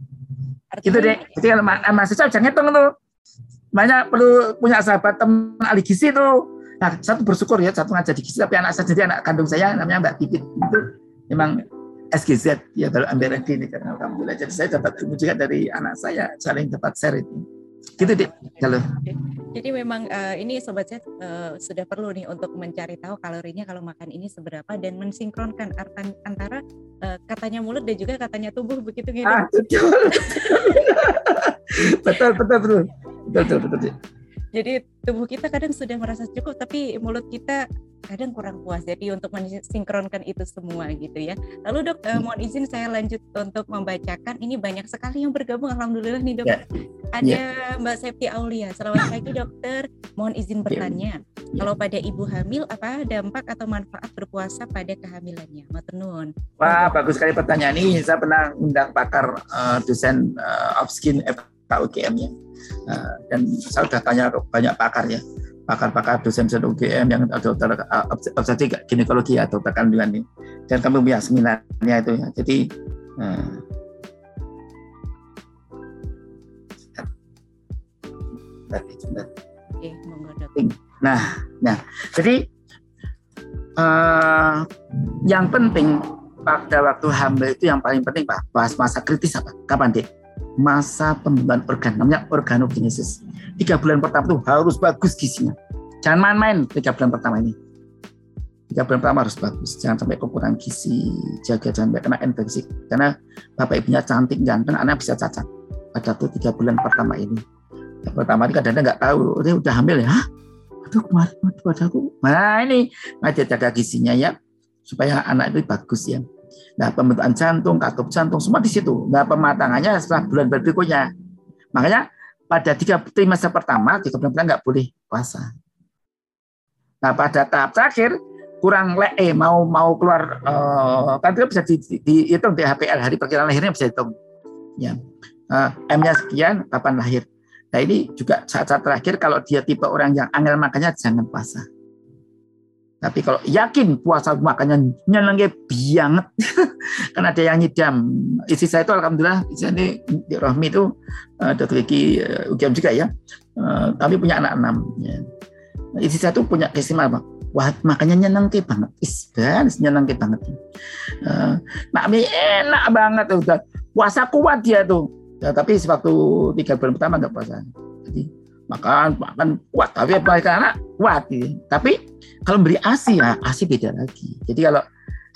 Speaker 2: Gitu deh. Jadi kalau masih jangan ngitung tuh. Banyak perlu punya sahabat teman ahli gizi tuh. Nah, satu bersyukur ya, satu ngajar di gizi, tapi anak saya sendiri, anak kandung saya namanya Mbak Pipit itu memang SGZ ya kalau ambil ini karena alhamdulillah jadi saya dapat ilmu juga dari anak saya saling dapat share itu gitu deh kalau
Speaker 1: jadi memang uh, ini sobat saya uh, sudah perlu nih untuk mencari tahu kalorinya kalau makan ini seberapa dan mensinkronkan antara uh, katanya mulut dan juga katanya tubuh begitu gitu ah,
Speaker 2: betul. betul betul betul betul betul, betul.
Speaker 1: Jadi tubuh kita kadang sudah merasa cukup tapi mulut kita kadang kurang puas. Jadi untuk mensinkronkan itu semua gitu ya. Lalu dok, eh, mohon izin saya lanjut untuk membacakan. Ini banyak sekali yang bergabung. Alhamdulillah nih dok. Yeah. Ada yeah. Mbak Septi Aulia. Selamat pagi dokter. Mohon izin ya. bertanya. Yeah. Kalau pada ibu hamil apa dampak atau manfaat berpuasa pada kehamilannya? Matenun.
Speaker 2: Wah bagus sekali pertanyaan ini. Saya pernah undang pakar uh, dosen uh, of skin FKUGM ya Nah, dan saya sudah tanya banyak pakar ya, pakar-pakar dosen-dosen UGM yang dokter obstetrik ginekologi atau dokter kandungan ini. Dan kami punya seminarnya itu ya. Jadi nah, Nah, nah, jadi uh, yang penting pada waktu hamil itu yang paling penting Pak, bahas masa kritis apa? Kapan, Dek? Masa pembentukan organ namanya organogenesis. Tiga bulan pertama itu harus bagus gizinya. Jangan main-main tiga bulan pertama ini. Tiga bulan pertama harus bagus. Jangan sampai kekurangan gizi, jaga jangan sampai kena infeksi. Karena bapak ibunya cantik, ganteng, anak bisa cacat. Pada tuh tiga bulan pertama ini. Yang pertama ini kadang-kadang nggak tahu, dia udah hamil ya. Hah? Aduh kemarin padaku. Nah ini, mari jaga gizinya ya, supaya anak itu bagus ya. Nah, pembentukan jantung, katup jantung, semua di situ. Nah, pematangannya setelah bulan berikutnya. Makanya pada tiga trimester pertama, tiga bulan pertama nggak boleh puasa. Nah, pada tahap terakhir, kurang le eh, mau mau keluar uh, kan itu bisa di, di, di HPL hari perkiraan lahirnya bisa dihitung ya uh, M-nya sekian kapan lahir nah ini juga saat-saat terakhir kalau dia tipe orang yang angel makanya jangan puasa tapi kalau yakin puasa makannya nyenengnya banget, kan ada yang nyidam. Istri saya itu alhamdulillah, istri ini di Rohmi itu gigi uh, UGM juga ya. Uh, kami punya anak enam. Ya. Istri saya itu punya keistimewaan Wah, makanya nyeneng banget. Is, dan nyeneng ke banget. Uh, nak enak banget udah puasa kuat dia tuh. Ya, tapi sewaktu tiga bulan pertama nggak puasa. Jadi makan makan. Kuat tapi apa anak? Kuat gitu. tapi kalau beri asi ya asi beda lagi. Jadi kalau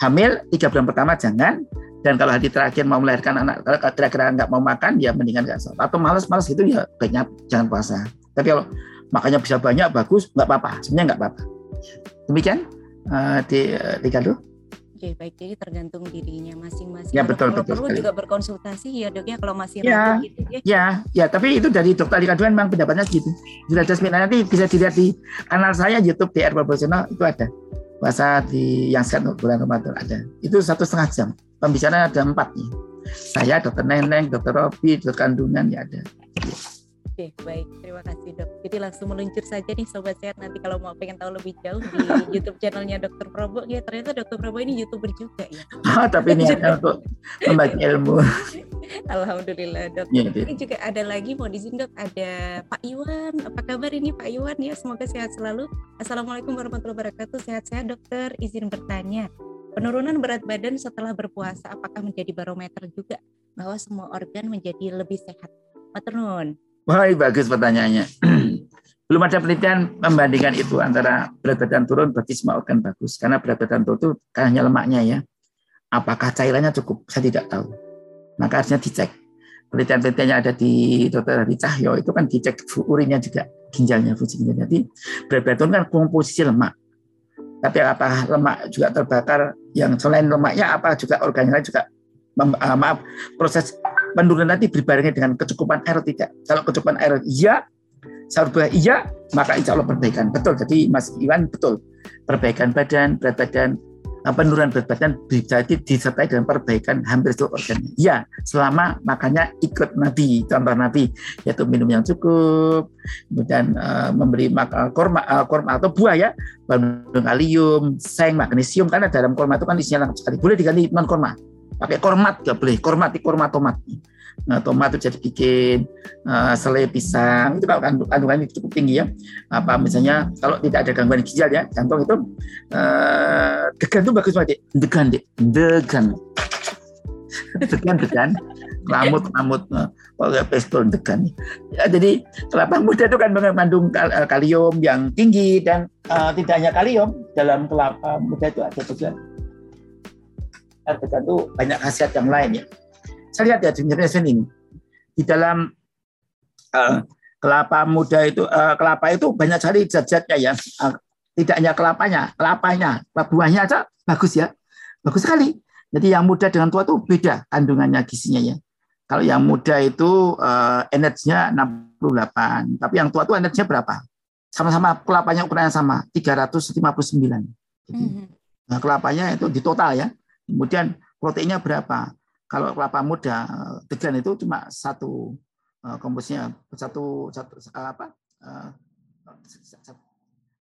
Speaker 2: hamil tiga bulan pertama jangan. Dan kalau hari terakhir mau melahirkan anak kalau kira-kira nggak mau makan ya mendingan nggak sholat. Atau malas-malas gitu ya baiknya jangan puasa. Tapi kalau makannya bisa banyak bagus nggak apa-apa. Sebenarnya nggak apa-apa. Demikian uh, di uh, di
Speaker 1: Oke, baik. Jadi tergantung dirinya masing-masing.
Speaker 2: Ya, betul,
Speaker 1: kalau
Speaker 2: betul.
Speaker 1: Perlu juga berkonsultasi ya dok ya kalau masih
Speaker 2: ya, gitu ya. Ya, ya, tapi itu dari dokter di kandungan memang pendapatnya gitu. Sudah Jasmine nanti bisa dilihat di kanal saya YouTube DR Profesional itu ada. Puasa di yang sehat bulan Ramadan ada. Itu satu setengah jam. Pembicaraan ada empat nih. Saya, dokter Neneng, dokter Robi, dokter kandungan ya ada.
Speaker 1: Oke, baik. Terima kasih dok. Jadi langsung meluncur saja nih Sobat Sehat. Nanti kalau mau pengen tahu lebih jauh di YouTube channelnya Dokter Probo. Ya ternyata Dokter Probo ini YouTuber juga ya.
Speaker 2: Ah, tapi ini untuk membagi ilmu.
Speaker 1: Alhamdulillah dok. Ya, ini juga ada lagi mau izin dok. Ada Pak Iwan. Apa kabar ini Pak Iwan ya? Semoga sehat selalu. Assalamualaikum warahmatullahi wabarakatuh. Sehat-sehat dokter. Izin bertanya. Penurunan berat badan setelah berpuasa apakah menjadi barometer juga bahwa semua organ menjadi lebih sehat? Maternun.
Speaker 2: Wah, bagus pertanyaannya. Belum ada penelitian membandingkan itu antara berat badan turun berarti semua organ bagus. Karena berat badan turun itu hanya lemaknya ya. Apakah cairannya cukup? Saya tidak tahu. Maka harusnya dicek. Penelitian-penelitian ada di dokter di Cahyo itu kan dicek urinnya juga, ginjalnya, fungsi ginjalnya. Jadi berat badan turun kan komposisi lemak. Tapi apakah lemak juga terbakar? Yang selain lemaknya apa juga organnya juga uh, maaf proses penurunan nanti berbarengan dengan kecukupan air tidak. Kalau kecukupan air iya, sayur iya, maka insya Allah perbaikan. Betul. Jadi Mas Iwan betul. Perbaikan badan, berat badan, penurunan berat badan bisa disertai dengan perbaikan hampir seluruh organ. Ya, selama makannya ikut Nabi, contoh Nabi, yaitu minum yang cukup, kemudian uh, memberi makan korma, uh, korma atau buah ya, kalium, seng, magnesium, karena dalam korma itu kan isinya lengkap sekali. Boleh diganti non korma, pakai kormat nggak boleh, kormat, korma tomat. Nah, tomat itu jadi bikin uh, selai pisang. Itu kalau kandungannya cukup tinggi ya. Apa misalnya kalau tidak ada gangguan ginjal ya jantung itu uh, degan itu bagus banget degan dek degan. Degan degan. Lamut lamut. Oh ya pistol degan ya, jadi kelapa muda itu kan mengandung eh, kalium yang tinggi dan uh, tidak hanya kalium dalam kelapa muda itu ada juga degan itu banyak khasiat yang lain ya saya lihat ya sebenarnya ini di dalam uh, kelapa muda itu uh, kelapa itu banyak sekali zat-zatnya ya. Uh, tidak hanya kelapanya, kelapanya, buahnya aja bagus ya. Bagus sekali. Jadi yang muda dengan tua itu beda kandungannya gizinya ya. Kalau yang muda itu uh, energinya 68, tapi yang tua itu energinya berapa? Sama-sama kelapanya ukurannya sama, 359. Jadi, mm -hmm. nah, kelapanya itu di total ya. Kemudian proteinnya berapa? Kalau kelapa muda degan itu cuma satu uh, komposnya satu satu apa uh,